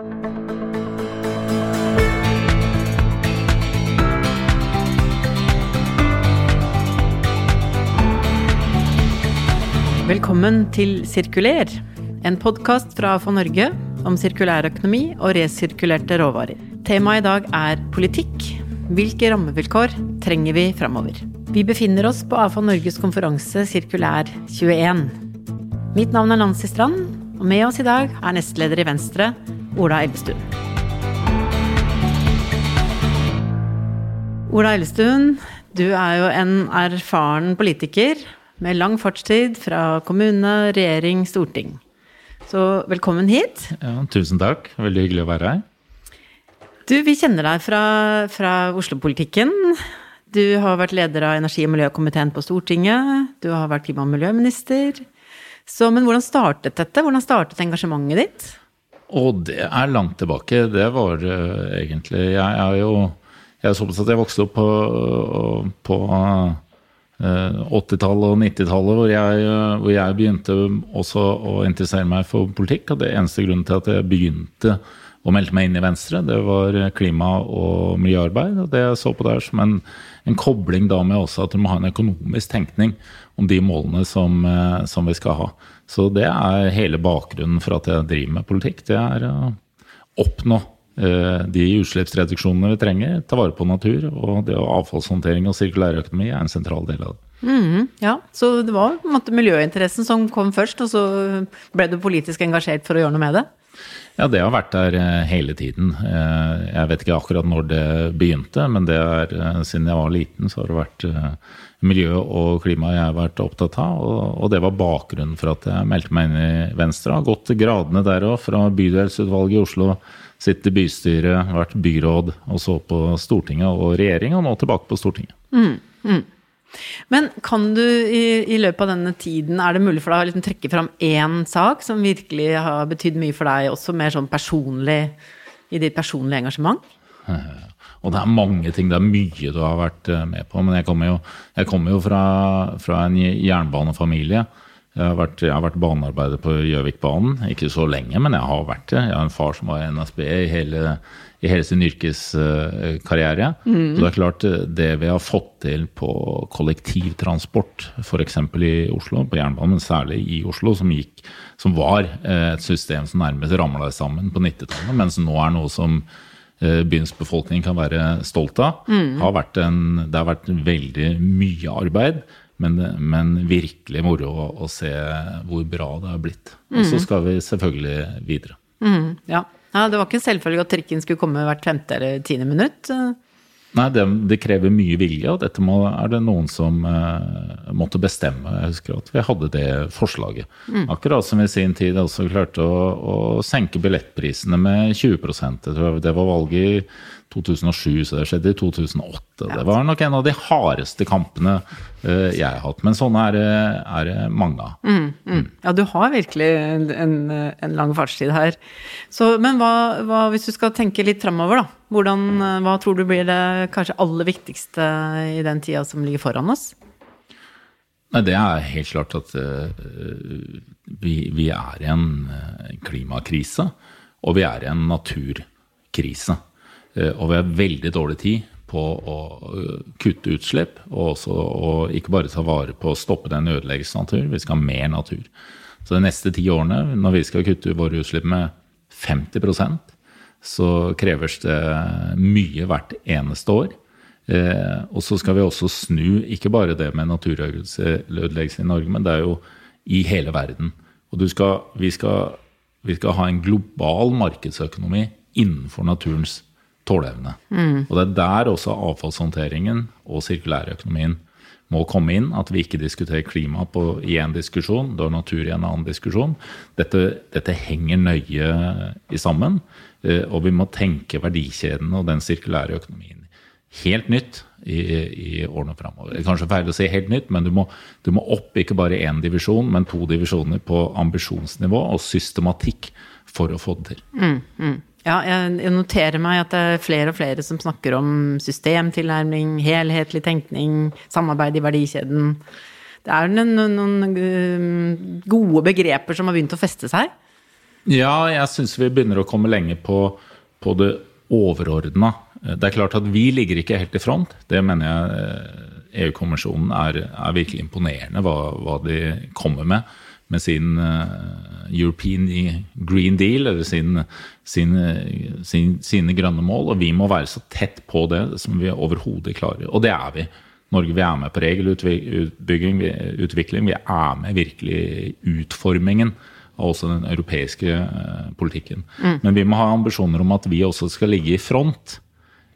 Velkommen til Sirkuler, en podkast fra AFA Norge om sirkulærøkonomi og resirkulerte råvarer. Temaet i dag er politikk. Hvilke rammevilkår trenger vi framover? Vi befinner oss på AFA Norges konferanse Sirkulær 21. Mitt navn er Nancy Strand, og med oss i dag er nestleder i Venstre, Ola Elvestuen. Ola Elvestuen, du er jo en erfaren politiker med lang fartstid fra kommune, regjering, storting. Så velkommen hit. Ja, tusen takk. Veldig hyggelig å være her. Du, vi kjenner deg fra, fra Oslo-politikken. Du har vært leder av energi- og miljøkomiteen på Stortinget. Du har vært klima- og miljøminister. Så, men hvordan startet dette? Hvordan startet engasjementet ditt? Og det er langt tilbake. Det var uh, egentlig Jeg er jo jeg er såpass at jeg vokste opp på, på 80-tallet og 90-tallet, hvor, hvor, jeg begynte også å interessere meg for politikk. Og det eneste grunnen til at jeg begynte å meldte meg inn i Venstre, det var klima- og miljøarbeid. Og det jeg så på der som en, en kobling da med også at du må ha en økonomisk tenkning om de målene som, som, vi skal ha. Så det er hele bakgrunnen for at jeg driver med politikk. Det er å oppnå de utslippsreduksjonene vi trenger, ta vare på natur. Og det å avfallshåndtering og sirkulærøkonomi er en sentral del av det. Mm, ja, Så det var på en måte miljøinteressen som kom først, og så ble du politisk engasjert for å gjøre noe med det? Ja, det har vært der hele tiden. Jeg vet ikke akkurat når det begynte, men det er, siden jeg var liten, så har det vært miljø og klima jeg har vært opptatt av. Og det var bakgrunnen for at jeg meldte meg inn i Venstre. Har gått gradene der òg, fra bydelsutvalget i Oslo sitt i bystyret, vært byråd, og så på Stortinget og regjering, og nå tilbake på Stortinget. Mm, mm. Men kan du i, i, løpet av denne tiden, er det mulig for deg å liksom trekke fram én sak som virkelig har betydd mye for deg, også mer sånn personlig, i ditt personlige engasjement? Og det er mange ting, det er mye du har vært med på. Men jeg kommer jo, jeg kommer jo fra, fra en jernbanefamilie. Jeg har, vært, jeg har vært banearbeider på Gjøvikbanen. Ikke så lenge, men jeg har vært det. Jeg har en far som var i NSB i hele, i hele sin yrkeskarriere. Mm. Så det er klart, det vi har fått til på kollektivtransport, f.eks. i Oslo, på jernbanen, men særlig i Oslo, som, gikk, som var et system som nærmest ramla sammen på 90-tallet, mens nå er noe som byens befolkning kan være stolt av. Mm. Har en, det har vært veldig mye arbeid. Men, men, virkelig moro å, å, se hvor bra det har blitt. Og så skal vi selvfølgelig videre. Mm, ja. ja. Det var ikke en selvfølge at trikken skulle komme hvert femte eller tiende minutt? Nei, det, det, krever mye vilje, og dette må, er det noen som uh, måtte bestemme. Jeg husker at vi hadde det forslaget. Mm. Akkurat som i sin tid også klarte å, å senke billettprisene med 20% Det var valget i 2007, så det skjedde i 2008. Det var nok en av de hardeste kampene uh, jeg har hatt. Men sånne er, er det mange av. Mm, mm. Ja, du har virkelig en, en lang fartstid her. Så, men hva, hva, hvis du skal tenke litt framover, da? Hvordan, hva tror du blir det kanskje aller viktigste i den tida som ligger foran oss? Nei, Det er helt klart at uh, vi, vi, er i en klimakrise, og vi er i en naturkrise. Uh, og vi har veldig dårlig tid på å kutte utslipp, og også og ikke bare ta vare på å stoppe den ødeleggelsen av natur, vi skal ha mer natur. Så de neste ti årene, når vi skal kutte våre utslipp med 50% så kreves det mye hvert eneste år. Eh, og så skal vi også snu ikke bare det med naturødeleggelse i Norge, men det er jo i hele verden. Og skal, vi, skal, vi, skal, ha en global markedsøkonomi innenfor naturens tåleevne. Mm. Og det er der også avfallshåndteringen og sirkulærøkonomien må komme inn. At vi ikke diskuterer klima på, i én diskusjon, da natur i en annen diskusjon. Dette, dette henger nøye i sammen. Eh, og vi må tenke verdikjeden og den sirkulære økonomien helt nytt i, i årene framover. Kanskje feil å si helt nytt, men du må, du må opp ikke bare én divisjon, men to divisjoner på ambisjonsnivå og systematikk for å få det til. Mm, mm. Ja, jeg noterer meg at det er flere og flere som snakker om systemtilnærming, helhetlig tenkning, samarbeid i verdikjeden. Det er noen, noen gode begreper som har begynt å feste seg? Ja, jeg syns vi begynner å komme lenger på, på det overordna. Det er klart at vi ligger ikke helt i front. Det mener jeg EU-kommisjonen er, er, virkelig imponerende hva, hva, de kommer med. Med sin uh, European Green Deal, eller sin, sin, sin, sine grønne mål. Og vi må være så tett på det som vi overhodet klarer. Og det er vi. Norge vi er med på regelutbygging, utvikling. Vi er med virkelig i utformingen av også den europeiske eh, politikken. Mm. Men vi må ha ambisjoner om at vi også skal ligge i front.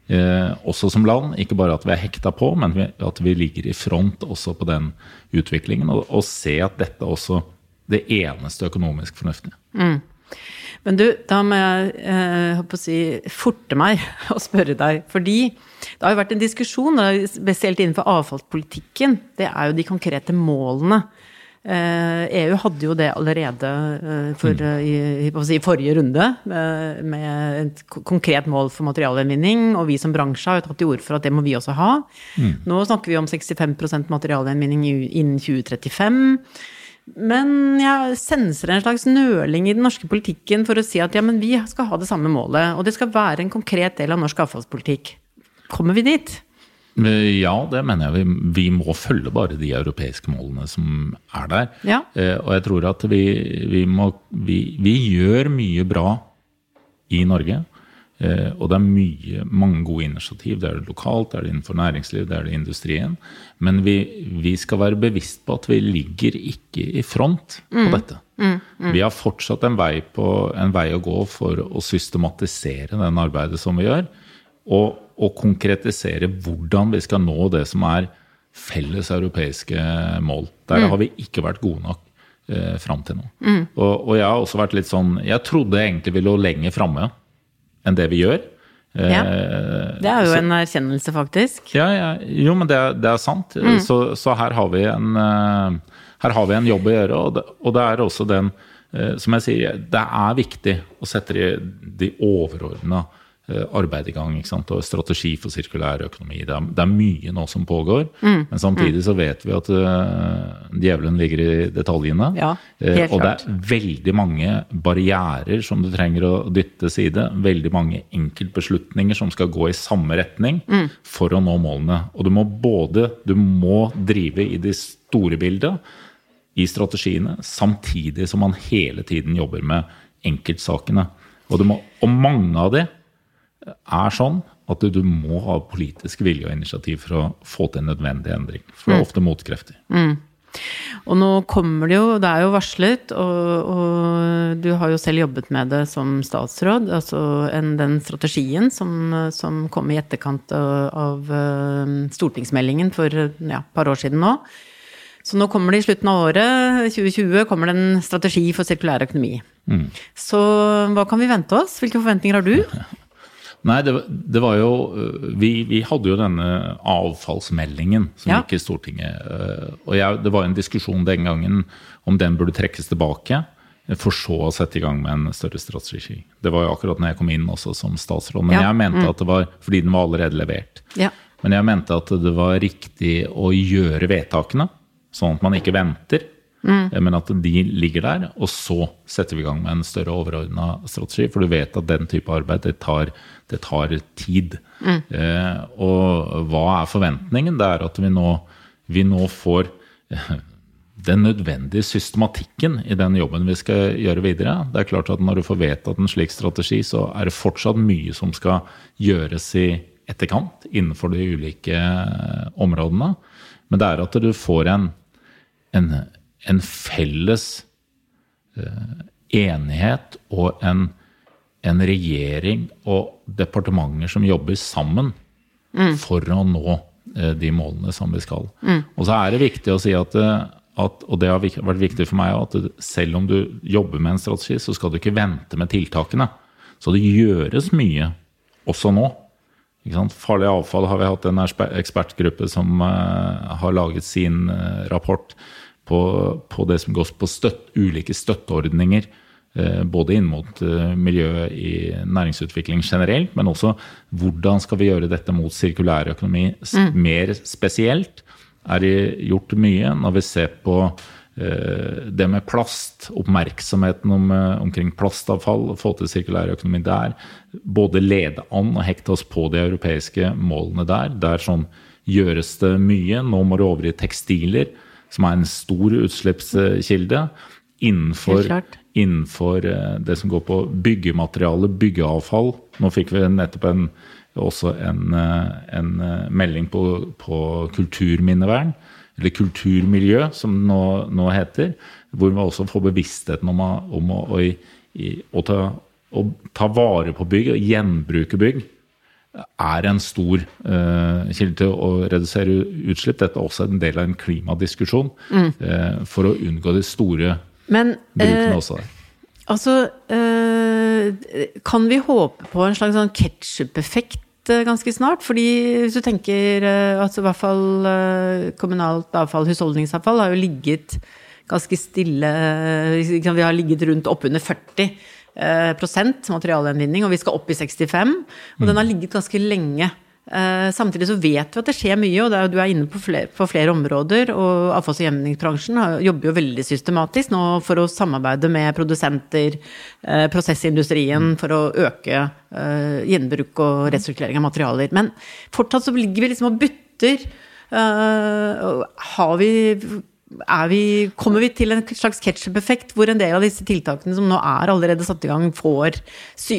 Eh, også som land. Ikke bare at vi er hekta på, men at vi ligger i front også på den utviklingen. Og, og se at dette også det eneste økonomisk fornuftige. Mm. Men du, da må jeg eh, si, forte meg å spørre deg. Fordi det har jo vært en diskusjon, spesielt innenfor avfallspolitikken. Det er jo de konkrete målene. Eh, EU hadde jo det allerede eh, for, mm. Eh, i, i, forrige runde, med et konkret mål for materialgjenvinning. Og vi som bransje har jo tatt til orde for at det må vi også ha. Mm. Nå snakker vi om 65% materialgjenvinning innen 2035. Men jeg senser en slags nøling i den norske politikken for å si at ja, men vi skal ha det samme målet. Og det skal være en konkret del av norsk avfallspolitikk. Kommer vi dit? Ja, det mener jeg. Vi, vi må følge bare de europeiske målene som er der. Ja. Eh, og jeg tror at vi, vi, må, vi, vi gjør mye bra i Norge. Eh, og det er mye, mange gode initiativ. Det er det lokalt, det er det innenfor næringsliv, det er det industrien. Men vi, vi skal være bevisst på at vi ligger ikke i front på mm. dette. Mm, mm. Vi har fortsatt en vei, på, en vei, å gå for å systematisere den arbeidet som vi gjør. Og, og konkretisere hvordan vi skal nå det som er felles europeiske mål. Der mm. har vi ikke vært gode nok eh, fram til nå. Mm. Og, og, jeg har også vært litt sånn Jeg trodde egentlig vi lå lenger framme enn det vi gjør. Ja. Eh, det er jo så, en erkjennelse, faktisk. Ja, ja jo, men det, det er sant. Mm. Så, så, her, har en, eh, her har vi en, jobb å gjøre. Og det, og det er også den, eh, som jeg sier, det er viktig å sette de, de overordna arbeid i gang. ikke sant? Og strategi for sirkulær økonomi. Det er, det er mye nå som pågår. Mm. Men samtidig så vet vi at uh, djevelen ligger i detaljene. Ja, uh, og det er veldig mange barrierer som du trenger å dytte side. Veldig mange enkeltbeslutninger som skal gå i samme retning mm. for å nå målene. Og du må både du må drive i det store bildet, i strategiene, samtidig som man hele tiden jobber med enkeltsakene. Og, må, og mange av de er sånn at du, må ha politisk vilje og initiativ for å få til en nødvendig endring. For det er mm. ofte motkrefter. Mm. Og nå kommer det jo, det er jo varslet, og, og, du har jo selv jobbet med det som statsråd. Altså en, den strategien som, som, kom i etterkant av, av eh, stortingsmeldingen for ja, et par år siden nå. Så nå kommer det i slutten av året, 2020, kommer det en strategi for sirkulær økonomi. Mm. Så hva kan vi vente oss? Hvilke forventninger har du? Nei, det, det, var jo øh, vi, vi, hadde jo denne avfallsmeldingen som ja. gikk i Stortinget. Øh, og jeg, det var en diskusjon den gangen om den burde trekkes tilbake. For så å sette i gang med en større strategi. Det var jo akkurat når jeg kom inn også som statsråd. Men ja. jeg mente mm. at det var fordi den var allerede levert. Ja. Men jeg mente at det var riktig å gjøre vedtakene, sånn at man ikke venter. Mm. Men at de ligger der, og så setter vi i gang med en større overordna strategi. For du vet at den type arbeid det tar, det tar tid. Mm. Eh, og hva er forventningen? Det er at vi nå, vi nå får eh, den nødvendige systematikken i den jobben vi skal gjøre videre. Det er klart at Når du får vedtatt en slik strategi, så er det fortsatt mye som skal gjøres i etterkant innenfor de ulike eh, områdene. Men det er at du får en, en en felles uh, enighet og en, en, regjering og departementer som jobber sammen mm. for å nå uh, de målene som vi skal. Mm. Og så er det viktig å si at, eh, at, og det har vært viktig for meg, at selv om du jobber med en strategi, så skal du ikke vente med tiltakene. Så det gjøres mye også nå. Farlig avfall har vi hatt en ekspertgruppe som har laget sin rapport på, på det som går på støtt, ulike støtteordninger. Eh, både inn mot eh, miljøet i næringsutvikling generelt, men også hvordan skal vi gjøre dette mot sirkulær økonomi mm. mer spesielt. Er det gjort mye når vi ser på det med plast, oppmerksomheten om, omkring plastavfall, få til sirkulær økonomi der. Både lede an og hekte oss på de europeiske målene der. Der sånn gjøres det mye. Nå må det over i tekstiler, som er en stor utslippskilde. Innenfor, innenfor det som går på byggemateriale, byggeavfall. Nå fikk vi nettopp en, også en, en melding på, på kulturminnevern eller kulturmiljø, som nå, nå, heter. Hvor vi også får bevisstheten om, om å, å, å, ta, å, ta, vare på bygg og gjenbruke bygg. Er en stor uh, kilde til å redusere utslipp. Dette er også en del av en klimadiskusjon. Mm. Uh, for å unngå de store Men, brukene uh, også der. Altså, kan vi håpe på en slags sånn ketsjup-effekt ganske snart. fordi hvis du tenker altså i hvert fall kommunalt avfall, husholdningsavfall, har jo ligget ganske stille Vi har ligget rundt oppunder 40 prosent materialgjenvinning, og vi skal opp i 65. Og den har ligget ganske lenge. Eh, samtidig så vet vi at det skjer mye, og er, du er inne på flere, på flere områder. Og avfalls- og gjenvinningsbransjen jobber jo veldig systematisk nå for å samarbeide med produsenter, eh, prosessindustrien, for å øke eh, gjenbruk og resirkulering av materialer. Men fortsatt så ligger vi liksom og bytter. Har vi vi, kommer vi til en slags ketsjup-effekt hvor en del av disse tiltakene som nå er allerede satt i gang, får,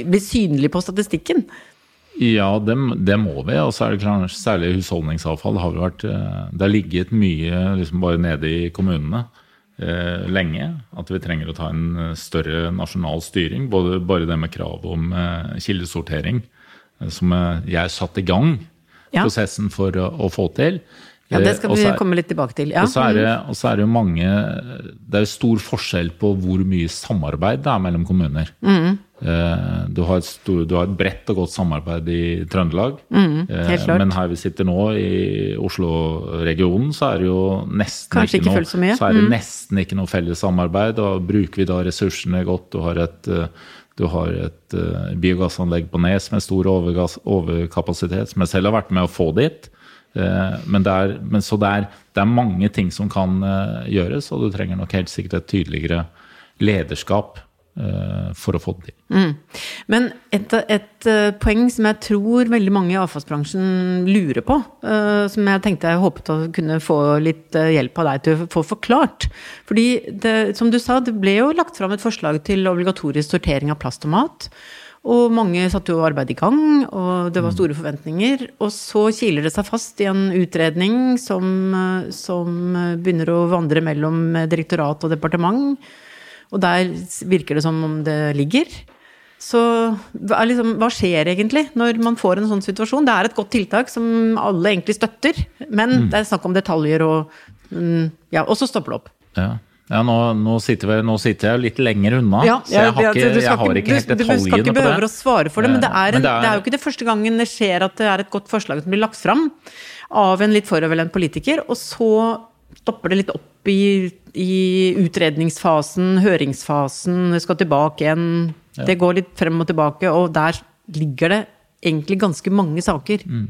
blir synlige på statistikken? Ja, det, det, må vi. Og så er det klart, særlig husholdningsavfall har vært eh, Det har ligget mye liksom bare nede i kommunene eh, lenge. At vi trenger å ta en eh, større nasjonal styring. Både bare det med krav om eh, kildesortering, eh, som jeg satte i gang ja. prosessen for å, å få til. Ja, Det skal vi er, komme litt tilbake til. Ja. Og, så er det, så er det jo mange Det er stor forskjell på hvor mye samarbeid det er mellom kommuner. Mm. Du, har stor, du, har et bredt og godt samarbeid i Trøndelag. Mm, men her vi sitter nå, i Oslo-regionen, så er det jo nesten Kanskje ikke, ikke noe, så, er det mm. nesten ikke noe felles samarbeid. Da bruker vi da ressursene godt. Du har et, du har et biogassanlegg på Nes med stor overkapasitet, som jeg selv har vært med å få dit. Eh, men, det er, men så det er, det er, mange ting som kan eh, gjøres, og du trenger nok helt sikkert et tydeligere lederskap eh, for å få det til. Mm. Men et, et, poeng som jeg tror veldig mange i avfallsbransjen lurer på, som jeg tenkte jeg håpet å kunne få litt hjelp av deg til å få forklart. Fordi det, som du sa, det ble jo lagt fram et forslag til obligatorisk sortering av plast og mat. Og mange satte jo arbeidet i gang, og det var mm. store forventninger. Og så kiler det seg fast i en utredning som, som begynner å vandre mellom direktorat og departement. Og der virker det som om det ligger. Så liksom, hva skjer egentlig når man får en sånn situasjon? Det er et godt tiltak som alle egentlig støtter, men mm. det er snakk om detaljer og mm, Ja, og så stopper det opp. Ja. Ja, nå, nå, sitter vi, nå, sitter jeg litt lenger unna, ja, så jeg har ikke, jeg har ikke helt detaljene på det. Du skal ikke behøve å svare for det, men, det er, en, men det, er, det er, jo ikke det første gangen det skjer at det er et godt forslag som blir lagt fram av en litt foroverlent politiker, og så stopper det litt opp i, i utredningsfasen, høringsfasen, det skal tilbake igjen. Det går litt frem og tilbake, og der ligger det egentlig ganske mange saker. Mm.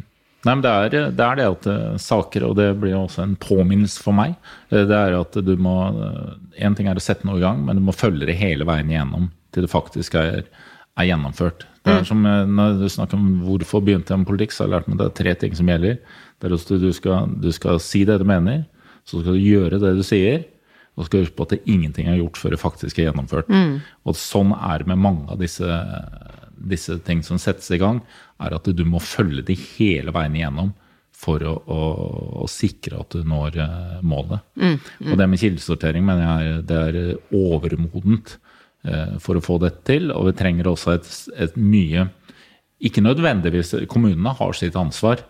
Nei, men det er, det er, det at uh, saker, og det blir også en påminnelse for meg, uh, det er at du må Én uh, ting er å sette noe i gang, men du må følge det hele veien igjennom til det faktisk er, er gjennomført. Det er mm. som Når du snakker om hvorfor begynte jeg med politikk, så har jeg lært meg det er tre ting som gjelder. Det er at du skal, du skal si det du mener, så skal du gjøre det du sier. Og så skal du huske på at det ingenting er gjort før det faktisk er gjennomført. Mm. Og sånn er det med mange av disse disse ting som settes i gang, er at du må følge de hele veien igjennom for å, å, å sikre at du når uh, målet. Mm, mm. Og det med kildesortering mener jeg det er overmodent uh, for å få dette til. Og vi trenger også et, et mye Ikke nødvendigvis Kommunene har sitt ansvar.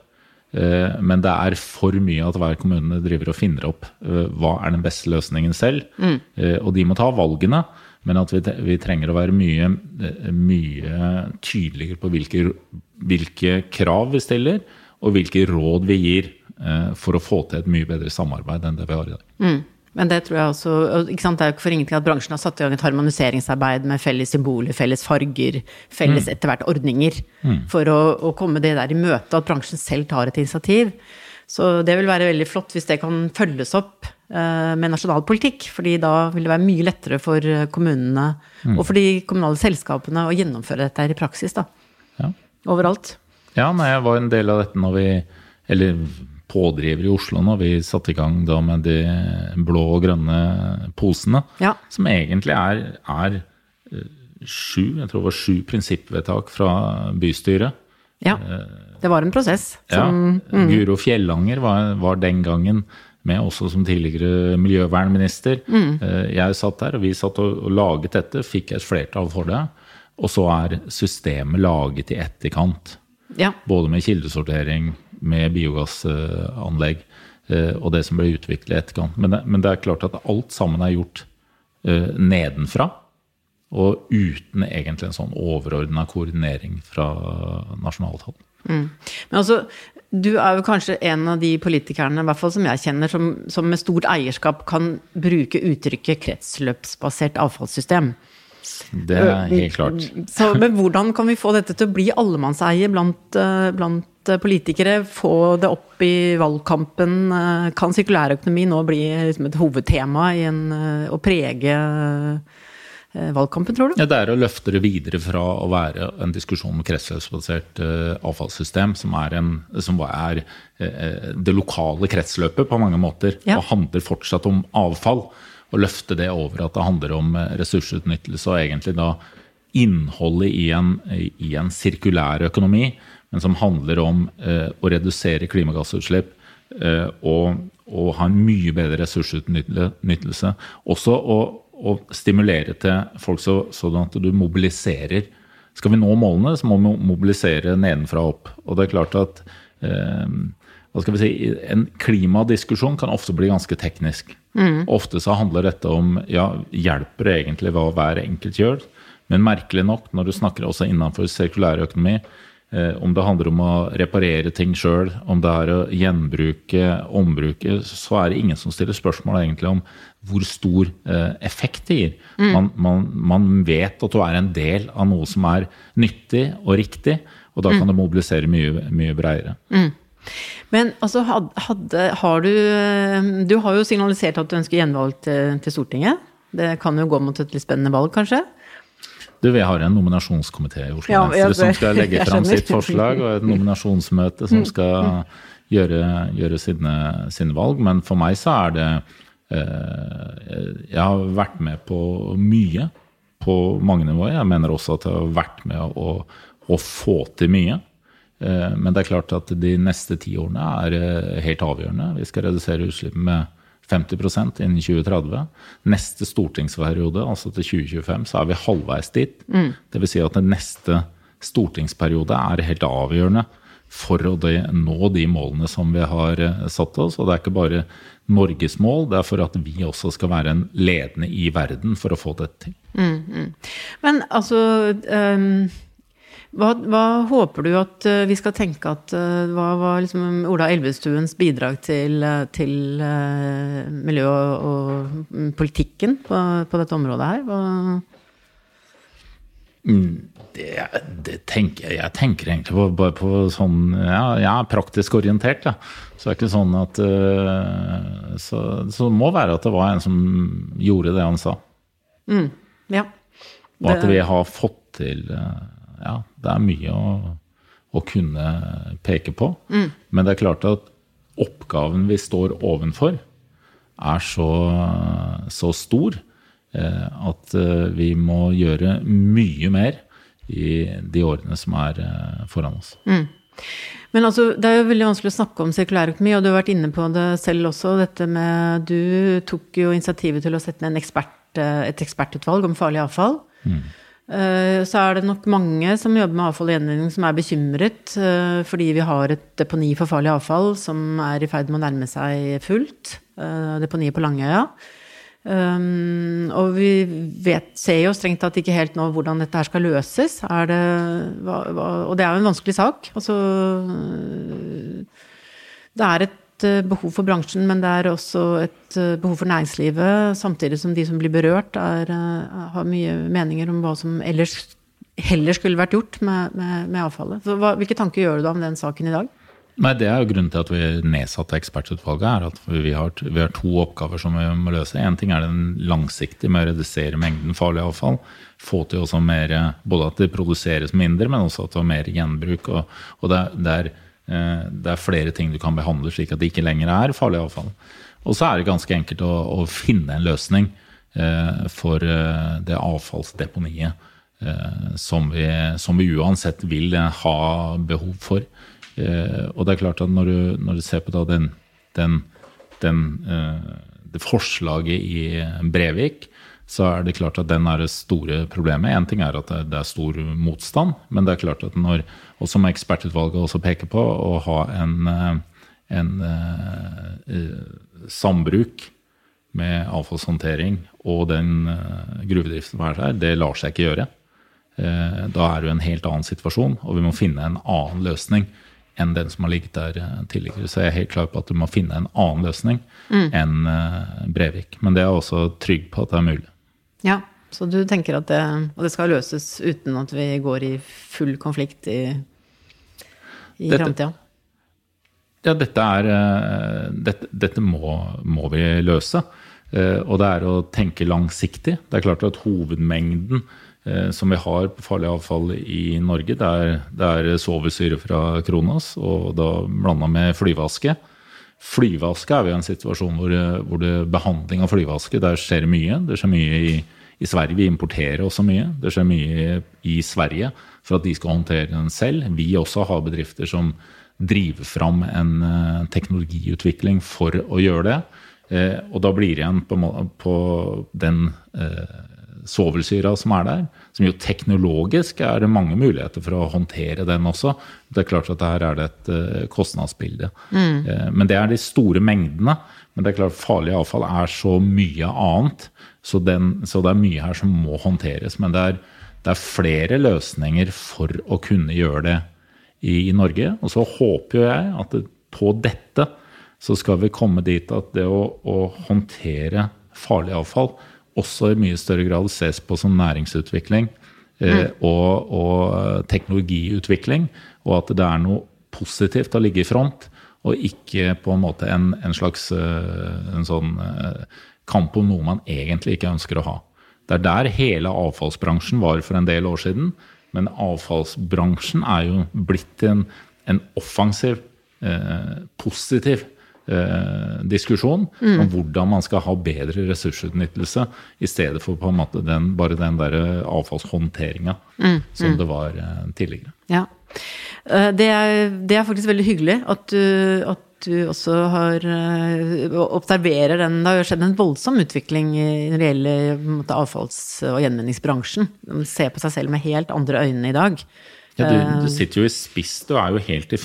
Uh, men det er for mye at hver kommune driver og finner opp hva er den beste løsningen selv. Mm. Og de må ta valgene. Men at vi, vi trenger å være mye, mye tydeligere på hvilke, hvilke, krav vi stiller, og hvilke råd vi gir eh, for å få til et mye bedre samarbeid enn det vi har i dag. Mm. Men det tror jeg også ikke sant, Det er jo ikke for ingenting at bransjen har satt i gang et harmoniseringsarbeid med felles symboler, felles farger, felles mm. etter hvert ordninger. Mm. For å, å, komme det der i møte, at bransjen selv tar et initiativ. Så det vil være veldig flott hvis det kan følges opp med nasjonal politikk. fordi da vil det være mye lettere for kommunene mm. og for de kommunale selskapene å gjennomføre dette her i praksis. da. Ja. Overalt. Ja, nei, jeg var en del av dette når vi Eller pådriver i Oslo når vi satte i gang da med de blå og grønne posene. Ja. Som egentlig er, er sju, jeg tror det var sju prinsippvedtak fra bystyret. Ja, det var en prosess. Som, ja, mm. Guro Fjellanger var, var, den gangen med også som tidligere miljøvernminister. Mm. Eh, jeg satt der, og vi satt og, laget dette, fikk et flertall for det. Og så er systemet laget i etterkant. Ja. Både med kildesortering, med biogassanlegg eh, og det som ble utviklet i etterkant. Men det, men det, er klart at alt sammen er gjort uh, nedenfra. Og uten egentlig en sånn overordna koordinering fra nasjonalt hold. Mm. Men altså, du er jo kanskje en av de politikerne, i hvert fall som jeg kjenner, som, som med stort eierskap kan bruke uttrykket kretsløpsbasert avfallssystem. Det er helt klart. Så, men hvordan kan vi få dette til å bli allemannseie blant, eh, blant politikere? Få det opp i valgkampen? Kan sirkulærøkonomi nå bli liksom et hovedtema i en, å prege valgkampen, tror du? Ja, Det er å løfte det videre fra å være en diskusjon om kretsløpsbasert uh, avfallssystem, som er, en, som er uh, det lokale kretsløpet på mange måter, ja. og handler fortsatt om avfall. Og løfte det over at det handler om ressursutnyttelse og egentlig da innholdet i en, i en sirkulær økonomi, men som handler om å redusere klimagassutslipp og, og, ha en mye bedre ressursutnyttelse. Også å å stimulere til folk så, sånn at du mobiliserer. Skal vi nå målene, så må vi mobilisere nedenfra og opp. Og det er klart at eh, hva skal vi si, En klimadiskusjon kan ofte bli ganske teknisk. Mm. Ofte så handler dette om ja, hjelper det egentlig hva hver enkelt gjør? Men merkelig nok, når du snakker også innenfor sirkulærøkonomi, Eh, om det handler om å reparere ting sjøl, om det er å gjenbruke, ombruke, så er det ingen som stiller spørsmål egentlig om hvor stor eh, effekt det gir. Mm. Man, man, man, vet at du er en del av noe som er nyttig og riktig, og da kan mm. det mobilisere mye, mye bredere. Mm. Men altså, hadde, har du eh, Du har jo signalisert at du ønsker gjenvalg til, til Stortinget. Det kan jo gå mot et litt spennende valg, kanskje? Du, Vi har en nominasjonskomité i Oslo ja, Venstre som skal legge fram sitt forslag, og et nominasjonsmøte som mm. skal gjøre, gjøre sine, sine, valg. Men for meg så er det Jeg har vært med på mye på mange nivåer. Jeg mener også at jeg har vært med å, å få til mye. Eh, men det er klart at de neste ti årene er eh, helt avgjørende. Vi skal redusere utslippene med 50% innen 2030. Neste stortingsperiode, altså til 2025, så er vi halvveis dit. Mm. Dvs. Si at den neste stortingsperiode er helt avgjørende for å nå de målene som vi har eh, satt oss. Og det er ikke bare Norges mål, det er for at vi også skal være en ledende i verden for å få dette til. Mm, mm. Men altså um hva, hva, håper du at uh, vi skal tenke at uh, Hva var liksom Ola Elvestuens bidrag til, uh, miljø og, og, politikken på, på, dette området her? Hva mm, det, det, tenker jeg tenker egentlig på, bare på sånn ja, Jeg er praktisk orientert, da. Så det er ikke sånn at Så, så det må være at det var en som gjorde det han sa. Mm, ja. Og at vi har fått til ja, det er mye å, å kunne peke på. Mm. Men det er klart at oppgaven vi står ovenfor, er så, så stor eh, at eh, vi må gjøre mye mer i de årene som er eh, foran oss. Mm. Men altså, det er jo veldig vanskelig å snakke om sirkulærøkonomi, og du har vært inne på det selv også. dette med, Du tok jo initiativet til å sette ned ekspert, et ekspertutvalg om farlig avfall. Mm. Eh, så er det nok mange som jobber med avfall og gjenvinning som er bekymret eh, fordi vi har et deponi for farlig avfall som er i ferd med å nærme seg fullt. Eh, deponiet på Langøya. Og vi vet, ser jo strengt tatt ikke helt nå hvordan dette her skal løses. Det, og det er jo en vanskelig sak. Altså, det er et Eh, behov for bransjen, men det er også et eh, behov for næringslivet. Samtidig som de som blir berørt, er, har mye meninger om hva som ellers heller skulle vært gjort med, med, med avfallet. Hva, hvilke tanker gjør du da om den saken i dag? Nei, Det er jo grunnen til at vi nedsatte ekspertutvalget. er at Vi har, vi har to oppgaver som vi må løse. Én ting er den langsiktige med å redusere mengden farlig avfall. Få til også mer, Både at det produseres mindre, men også at det er mer gjenbruk. og, og det, er, det, er, eh, det, er, flere ting du kan behandle slik at det ikke lenger er farlig avfall. Og så er det ganske enkelt å, å finne en løsning eh, for eh, det avfallsdeponiet eh, som, vi, som vi uansett vil ha behov for. Eh, og det er klart at når du, når du ser på den, den, den, eh, det forslaget i Brevik, så er det klart at den er det store problemet. Én ting er at det er stor motstand, men det er klart at når, og som ekspertutvalget også peker på, å ha en, eh, en eh, sambruk med avfallshåndtering og den uh, gruvedriften som er her, det lar seg ikke gjøre. Da er det en helt annen situasjon, og vi må finne en annen løsning enn den som har ligget der eh, tidligere. Så jeg er helt klar på at du må finne en annen løsning mm. enn eh, Brevik. Men det er jeg også trygg på at det er mulig. Ja, så du tenker at det, og det skal løses uten at vi går i full konflikt i, i framtida? Ja, dette er eh, Dette, dette må, må, vi løse. Og det er å tenke langsiktig. Det er klart at hovedmengden som vi har på farlig avfall i Norge. Det er, det svovelsyre fra Kronas, og da blanda med flyvaske. Flyvaske er i en situasjon hvor, hvor det, behandling av flyvaske der skjer mye. Det skjer mye i, i, Sverige. Vi importerer også mye. Det skjer mye i Sverige for at de skal håndtere den selv. Vi også har bedrifter som driver fram en uh, teknologiutvikling for å gjøre det. Eh, og da blir det igjen på, på den uh, svovelsyra som er der, som jo teknologisk er det mange muligheter for å håndtere den også. Det er klart at her er det et uh, kostnadsbilde. Mm. Uh, men det er de store mengdene. Men det er klart farlig avfall er så mye annet, så, den, så det er mye her som må håndteres. Men det er, det er, flere løsninger for å kunne gjøre det i, i Norge. Og så håper jo jeg at det, på dette så skal vi komme dit at det å, å håndtere farlig avfall også i mye større grad ses på som næringsutvikling eh, mm. og, og, eh, teknologiutvikling. Og at det er noe positivt å ligge i front, og ikke på en måte en, en slags eh, en sånn kamp om noe man egentlig ikke ønsker å ha. Det er der hele avfallsbransjen var for en del år siden. Men avfallsbransjen er jo blitt en, en offensiv, eh, positiv eh, diskusjon mm. om hvordan man skal ha bedre ressursutnyttelse, i stedet for på en måte den, bare den der avfallshåndteringa mm. som mm. det var eh, tidligere. Ja. Eh, det er, det er, faktisk veldig hyggelig at du, at du også har eh, observerer den Det har jo skjedd en voldsom utvikling når det gjelder avfalls- og gjenvinningsbransjen. De ser på seg selv med helt andre øyne i dag. Ja, du, du, sitter jo i spiss, du er jo helt i,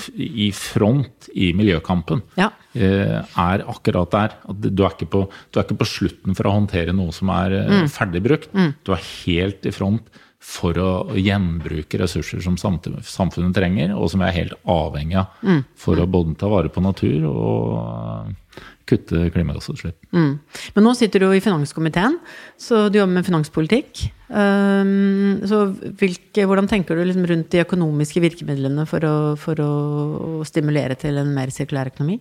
i front i miljøkampen. Ja. Eh, er akkurat der. Du er, på, du er, ikke på, slutten for å håndtere noe som er eh, mm. ferdigbrukt. Mm. Du er helt i front for å gjenbruke ressurser som samfunnet trenger, og som vi er helt avhengig av mm. for å både ta vare på natur og kutte klimagassutslipp. Mm. Men nå sitter du jo i finanskomiteen, så du jobber med finanspolitikk. Um, så hvilke, hvordan tenker du liksom rundt de økonomiske virkemidlene for å, for å, stimulere til en mer sirkulær økonomi?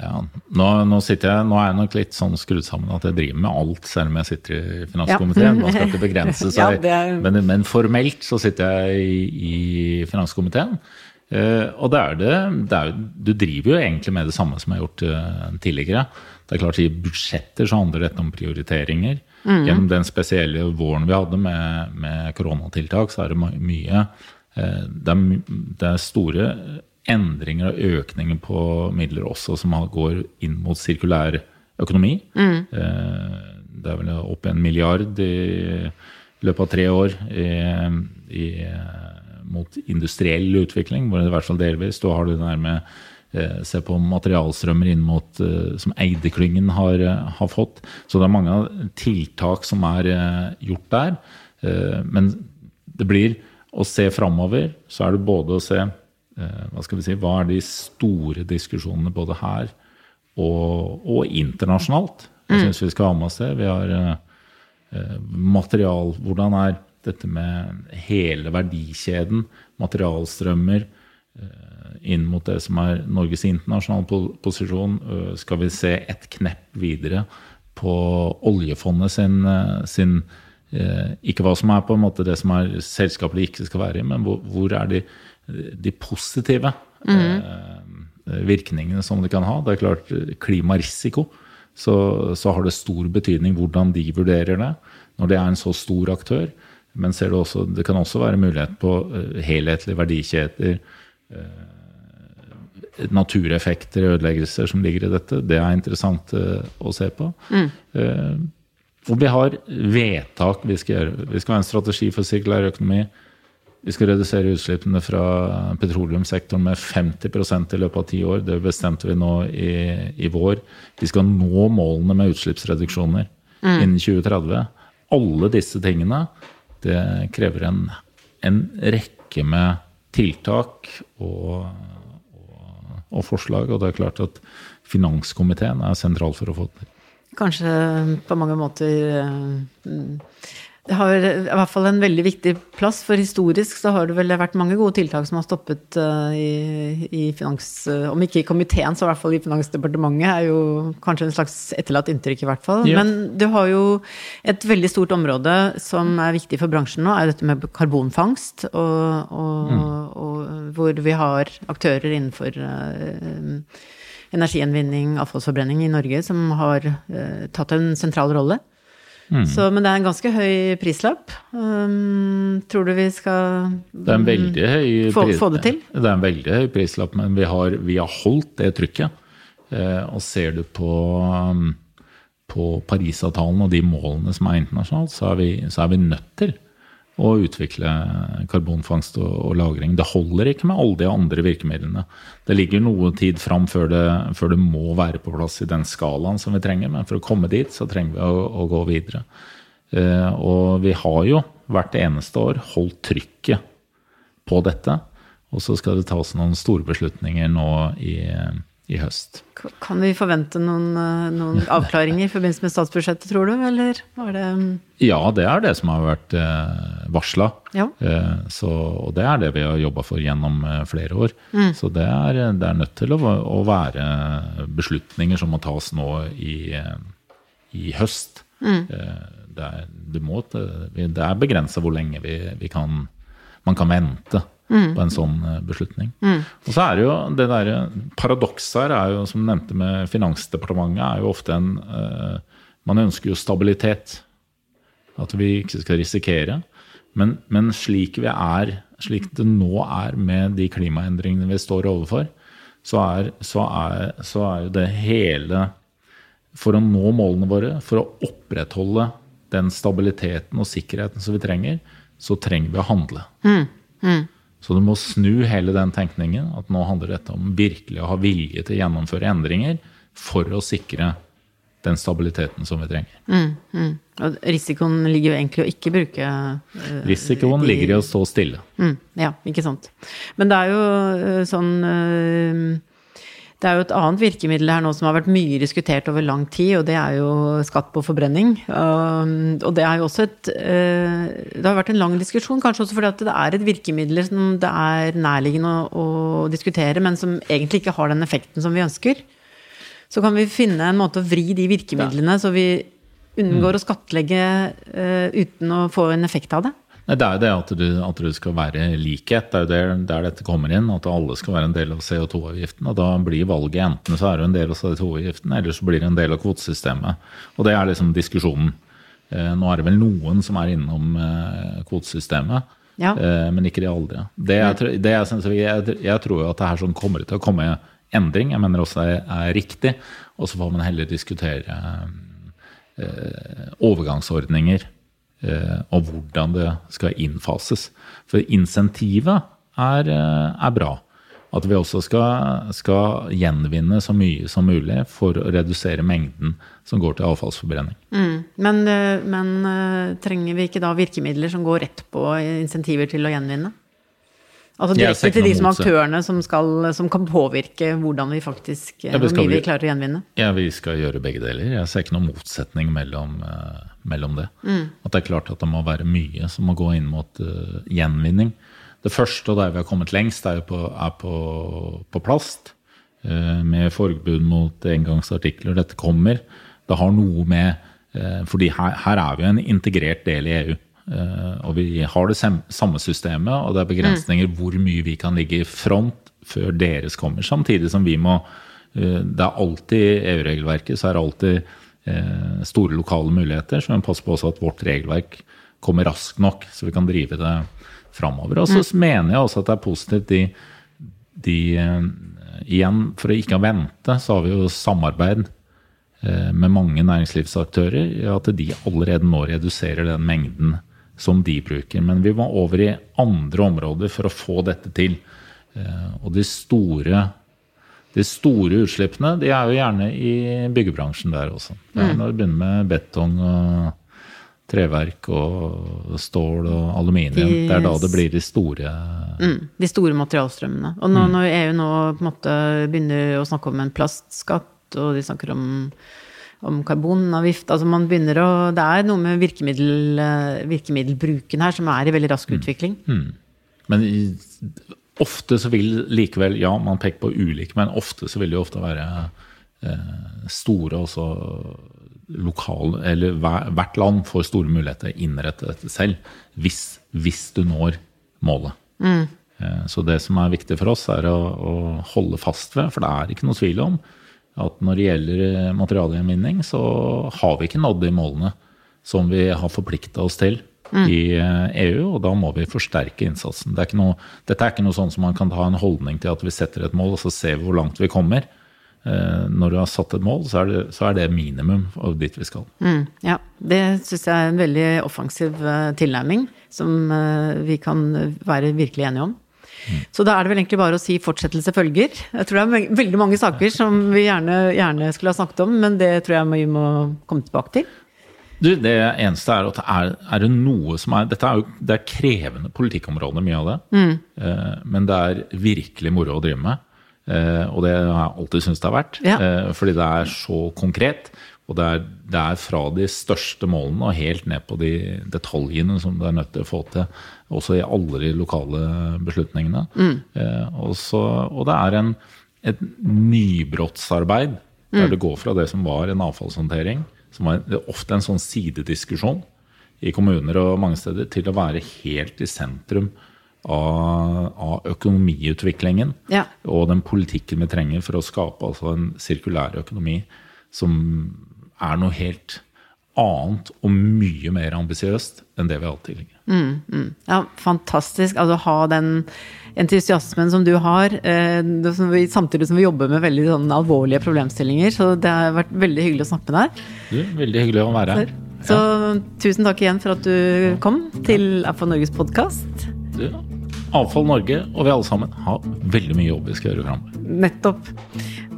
Ja, nå, nå, jeg, nå, er jeg nok litt sånn skrudd sammen at jeg driver med alt, selv om jeg sitter i finanskomiteen. Man skal ikke begrense seg. ja, er... men, men, formelt så sitter jeg i, i finanskomiteen. Eh, og det er det, det er, Du driver jo egentlig med det samme som jeg har gjort eh, tidligere. Det er klart I budsjetter så handler dette om prioriteringer. Mm. Gjennom den spesielle våren vi hadde med, med koronatiltak, så er det mye eh, det er, det er, store endringer og økninger på midler også som går inn mot sirkulær økonomi. Mm. Det er vel opp en milliard i løpet av tre år i, i mot industriell utvikling, hvor det i hvert fall delvis da har du det der med eh, Se på materialstrømmer inn mot eh, som Eide-klyngen har, eh, har, fått. Så det er mange tiltak som er gjort der. Men det blir å se framover, så er det både å se hva skal vi si, hva er de store diskusjonene både her og, og internasjonalt. Jeg mm. syns vi skal ha med oss det. Vi har material Hvordan er dette med hele verdikjeden, materialstrømmer, eh, inn mot det som er Norges internasjonale posisjon? Skal vi se et knepp videre på oljefondet sin, sin Ikke hva som er på en måte det som er selskapet de ikke skal være i, men hvor, hvor er de, de positive mm. virkningene som det kan ha? Det er klart, klimarisiko. Så, så har det stor betydning hvordan de vurderer det, når det er en så stor aktør. Men ser du også, det kan også være mulighet på eh, helhetlige verdikjeder. Eh, natureffekter, ødeleggelser som ligger i dette. Det er interessant eh, å se på. Mm. Og vi har vedtak vi skal gjøre. Vi skal ha en strategi for sirkulær økonomi. Vi skal redusere utslippene fra petroleumssektoren med 50% i løpet av ti år. Det bestemte vi nå i, i vår. Vi skal nå målene med utslippsreduksjoner mm. innen 2030. Alle disse tingene det krever en, en rekke med tiltak og, og, og, forslag. Og det er klart at finanskomiteen er sentral for å få det til. Kanskje på mange måter eh, har i hvert fall en veldig viktig plass, for historisk så har det vel vært mange gode tiltak som har stoppet uh, i, i, finans... Uh, om ikke i komiteen, så i hvert fall i Finansdepartementet, er jo kanskje en slags etterlatt inntrykk, i hvert fall. Ja. Men du har jo et veldig stort område som er viktig for bransjen nå, er dette med karbonfangst, og, og, mm. og hvor vi har aktører innenfor uh, energigjenvinning, avfallsforbrenning i Norge, som har tatt en sentral rolle. Mm. Så, men det er en ganske høy prislapp. Um, tror du vi skal høy få, få, det til? Det er en veldig høy prislapp, men vi har, vi har holdt det trykket. Eh, og ser du på, um, på Parisavtalen og de målene som er internasjonalt, så er vi, så er vi nødt til å utvikle karbonfangst og, lagring. Det holder ikke med alle de andre virkemidlene. Det ligger noe tid fram før det, før det, må være på plass i den skalaen som vi trenger. Men for å komme dit, så trenger vi å, å gå videre. Eh, og vi har jo hvert eneste år holdt trykket på dette. Og så skal det tas noen store beslutninger nå i i høst. Kan vi forvente noen, eh, noen avklaringer i forbindelse med statsbudsjettet, tror du? Eller var det mm? Ja, det er det som har vært eh, varsla. Ja. Eh, og det er det vi har jobba for gjennom flere år. Mm. Så det er, det er, nødt til å, å, være beslutninger som må tas nå i, i høst. Mm. Det, er, må, det, er begrensa hvor lenge vi, vi kan, man kan vente mm. på en sånn eh, beslutning. Mm. Og så er det jo det derre Paradokset her er jo, som du nevnte med Finansdepartementet, er jo ofte en uh, Man ønsker jo stabilitet. At vi ikke skal risikere. Men, men slik, vi er, slik det nå er med de klimaendringene vi står overfor, så er, så er, så er jo det hele For å nå målene våre, for å opprettholde den stabiliteten og sikkerheten som vi trenger, så trenger vi å handle. Mm. Mm. Så du må snu hele den tenkningen. At nå handler dette om virkelig å ha vilje til å gjennomføre endringer for å sikre den stabiliteten som vi trenger. Mm, mm. Og risikoen ligger jo egentlig å ikke bruke uh, Risikoen de, ligger i å stå stille. Mm, ja, ikke sant. Men det er jo uh, sånn uh, det er jo et annet virkemiddel her nå som har vært mye diskutert over lang tid, og det er jo skatt på forbrenning. Og det er jo også et eh, Det har vært en lang diskusjon, kanskje også fordi at det er et virkemiddel som det er nærliggende å, å diskutere, men som egentlig ikke har den effekten som vi ønsker. Så kan vi finne en måte å vri de virkemidlene så vi unngår mm. å skattlegge uh, uten å få en effekt av det. Det er jo det at du, at du skal være likhet. Det er jo der, der, dette kommer inn. At alle skal være en del av CO2-avgiften. Og da blir valget enten så er du en del av CO2-avgiften, eller så blir det en del av kvotesystemet. Og det er liksom diskusjonen. Eh, nå er det vel noen som er innom eh, kvotesystemet. Ja. Eh, men ikke de aldri. Det jeg, det jeg, synes, jeg, jeg, tror jo at det her sånn kommer til å komme endring. Jeg mener også det er riktig. Og så får man heller diskutere overgangsordninger og hvordan det skal innfases. For insentivet er, eh, er bra. At vi også skal, skal, gjenvinne så mye som mulig for å redusere mengden som går til avfallsforbrenning. Mm. Men, eh, men, trenger vi ikke da virkemidler som går rett på insentiver til å gjenvinne? Altså direkte til de som aktørene som, skal, som, kan påvirke hvordan vi faktisk ja, vi vi klarer å gjenvinne? Ja, vi skal gjøre begge deler. Jeg ser ikke noen motsetning mellom, uh, mellom det. Mm. At det er klart at det må være mye som må gå inn mot uh, gjenvinning. Det første, og der vi har kommet lengst, er på, er på, på plast. Uh, med forbud mot engangsartikler. Dette kommer. Det har noe med uh, fordi her, her er vi en integrert del i EU. Og vi har det samme systemet, og det er begrensninger mm. hvor mye vi kan ligge i front før deres kommer. Samtidig som vi må Det er alltid EU-regelverket, så er det alltid store lokale muligheter. Så vi må passe på også at vårt regelverk kommer raskt nok, så vi kan drive det framover. Og så mm. mener jeg også at det er positivt de, de igjen, for å ikke vente, så har vi jo samarbeid eh, med mange næringslivsaktører. At de allerede nå reduserer den mengden som de bruker. Men vi må over i andre områder for å få dette til. Eh, og de store, de store utslippene de er jo gjerne i byggebransjen der også. Mm. når du begynner med betong og treverk og stål og aluminium. Yes. det er da det blir de store mm, De store materialstrømmene. Og nå, mm. når EU nå på en måte begynner å snakke om en plastskatt, og de snakker om, om karbonavgift altså man begynner å, Det er noe med virkemiddel, virkemiddelbruken her som er i veldig rask mm. utvikling. Mm. Men ofte så vil likevel Ja, man peker på ulike, men ofte så vil det jo ofte være eh, store også lokal, eller hvert land får store muligheter til å innrette dette selv, hvis, hvis du når målet. Mm. Eh, så det som er viktig for oss, er å, å, holde fast ved, for det er ikke noe tvil om at når det gjelder eh, materialgjenvinning, så har vi ikke nådd de målene som vi har forplikta oss til mm. i EU, og da må vi forsterke innsatsen. Det er noe, dette er ikke noe sånn som man kan ha en holdning til at vi setter et mål, og så ser vi hvor langt vi kommer. Eh, når du har satt et mål, så er det, så er det minimum av dit vi skal. Mm, ja, det syns jeg er en veldig offensiv eh, tilnærming, som eh, vi kan være virkelig enige om. Mm. Så da er det vel egentlig bare å si fortsettelse følger. Jeg tror det er veldig mange saker som vi gjerne, gjerne skulle ha snakket om, men det tror jeg vi må komme tilbake til. Du, det eneste er at er, er det noe som er Dette er jo det er krevende politikkområder, mye av det. Mm. Men det er virkelig moro å drive med. Eh, og det har jeg alltid syntes det har vært. Ja. Eh, fordi det er så konkret. Og det er, det er, fra de største målene og helt ned på de detaljene som du er nødt til å få til. Også i alle de lokale beslutningene. Mm. Eh, også, og det er en, et nybrottsarbeid der mm. det går fra det som var en avfallshåndtering, som var ofte en sånn sidediskusjon i kommuner og mange steder, til å være helt i sentrum av, av økonomiutviklingen ja. og den politikken vi trenger for å skape altså en sirkulær økonomi som er noe helt annet og mye mer ambisiøst enn det vi har hatt tidligere. Mm, mm. Ja, fantastisk. Altså ha den entusiasmen som du har, eh, samtidig som vi jobber med veldig sånn alvorlige problemstillinger. Så det har vært veldig hyggelig å snakke med deg. Du, veldig hyggelig å være her. Så, så tusen takk igjen for at du kom til Avfall Norges podkast. Avfall Norge og vi alle sammen har veldig mye jobb vi skal gjøre framover. Nettopp.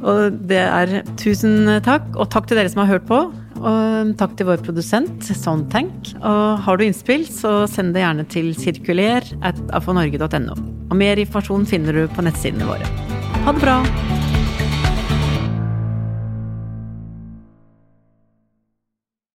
Og det er tusen takk, og takk til dere som har hørt på. Og takk til vår produsent Soundtank. Og har du innspill, så send det gjerne til sirkuler. Og mer informasjon finner du på nettsidene våre. Ha det bra!